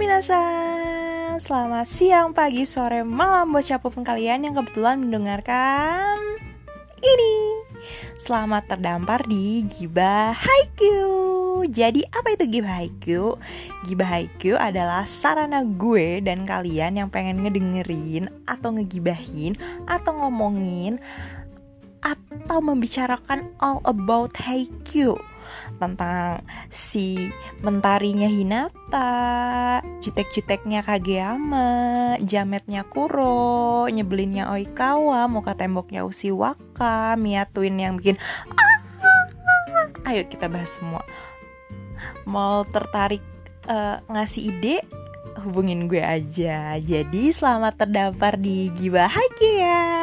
minasan Selamat siang, pagi, sore, malam buat siapa pun kalian yang kebetulan mendengarkan ini. Selamat terdampar di Gibah Haiku Jadi apa itu Gibah Haiku? Gibah Haiku adalah sarana gue dan kalian yang pengen ngedengerin Atau ngegibahin Atau ngomongin Atau membicarakan all about Haiku tentang si mentarinya Hinata, jitek-jiteknya Kageyama, jametnya Kuro, nyebelinnya Oikawa, muka temboknya Usiwaka, Miatuin yang bikin Ayo kita bahas semua. Mau tertarik uh, ngasih ide? Hubungin gue aja. Jadi selamat terdampar di Giba Hagia. Dadah.